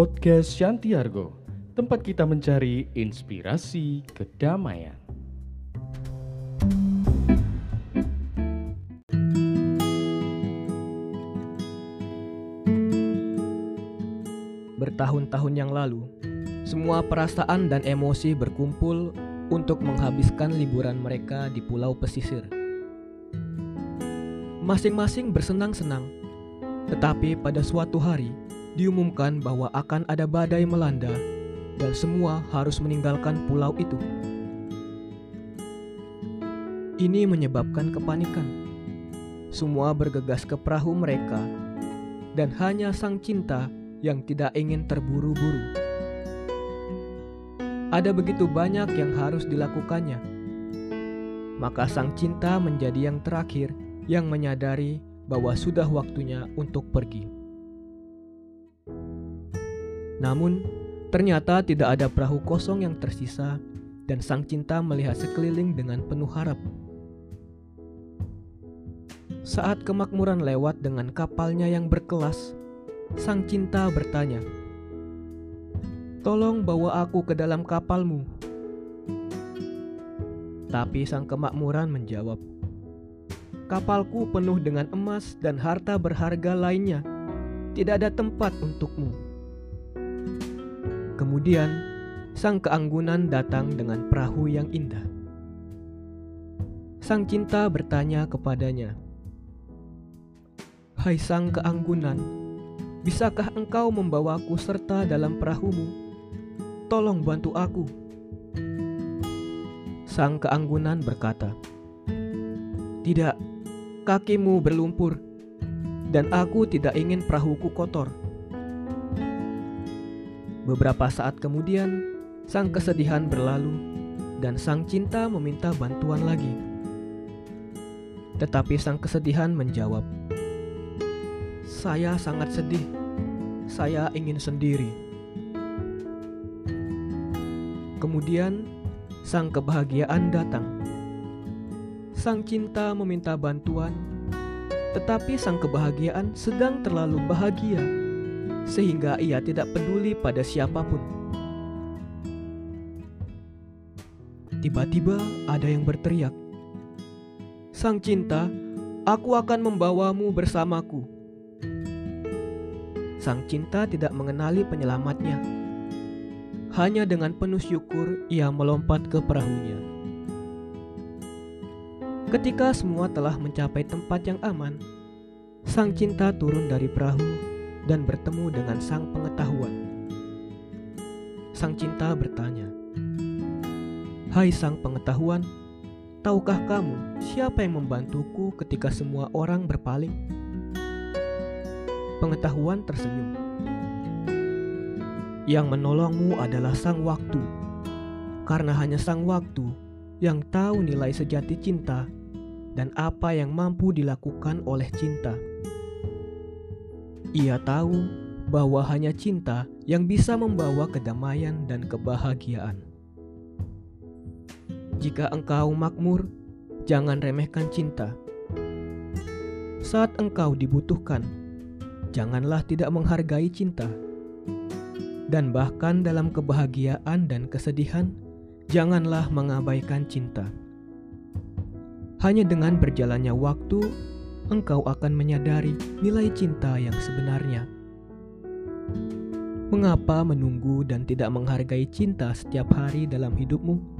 Podcast Shantiargo, tempat kita mencari inspirasi kedamaian. Bertahun-tahun yang lalu, semua perasaan dan emosi berkumpul untuk menghabiskan liburan mereka di pulau pesisir. Masing-masing bersenang-senang, tetapi pada suatu hari diumumkan bahwa akan ada badai melanda dan semua harus meninggalkan pulau itu. Ini menyebabkan kepanikan. Semua bergegas ke perahu mereka, dan hanya sang cinta yang tidak ingin terburu-buru. Ada begitu banyak yang harus dilakukannya, maka sang cinta menjadi yang terakhir yang menyadari bahwa sudah waktunya untuk pergi. Namun, ternyata tidak ada perahu kosong yang tersisa, dan sang cinta melihat sekeliling dengan penuh harap. Saat kemakmuran lewat dengan kapalnya yang berkelas, sang cinta bertanya, "Tolong bawa aku ke dalam kapalmu." Tapi sang kemakmuran menjawab, "Kapalku penuh dengan emas dan harta berharga lainnya. Tidak ada tempat untukmu." Kemudian, sang keanggunan datang dengan perahu yang indah. Sang cinta bertanya kepadanya, Hai sang keanggunan, bisakah engkau membawaku serta dalam perahumu? Tolong bantu aku. Sang keanggunan berkata, Tidak, kakimu berlumpur, dan aku tidak ingin perahuku kotor. Beberapa saat kemudian, sang kesedihan berlalu, dan sang cinta meminta bantuan lagi. Tetapi sang kesedihan menjawab, saya sangat sedih. Saya ingin sendiri. Kemudian, sang kebahagiaan datang. Sang cinta meminta bantuan, tetapi sang kebahagiaan sedang terlalu bahagia, sehingga ia tidak peduli pada siapa pun. Tiba-tiba ada yang berteriak, "Sang cinta, aku akan membawamu bersamaku." sang cinta tidak mengenali penyelamatnya. Hanya dengan penuh syukur ia melompat ke perahunya. Ketika semua telah mencapai tempat yang aman, sang cinta turun dari perahu dan bertemu dengan sang pengetahuan. Sang cinta bertanya, "Hai sang pengetahuan, tahukah kamu siapa yang membantuku ketika semua orang berpaling?" pengetahuan tersenyum. Yang menolongmu adalah sang waktu, karena hanya sang waktu yang tahu nilai sejati cinta dan apa yang mampu dilakukan oleh cinta. Ia tahu bahwa hanya cinta yang bisa membawa kedamaian dan kebahagiaan. Jika engkau makmur, jangan remehkan cinta. Saat engkau dibutuhkan, janganlah tidak menghargai cinta. Dan bahkan dalam kebahagiaan dan kesedihan, janganlah mengabaikan cinta. Hanya dengan berjalannya waktu, engkau akan menyadari nilai cinta yang sebenarnya. Mengapa menunggu dan tidak menghargai cinta setiap hari dalam hidupmu?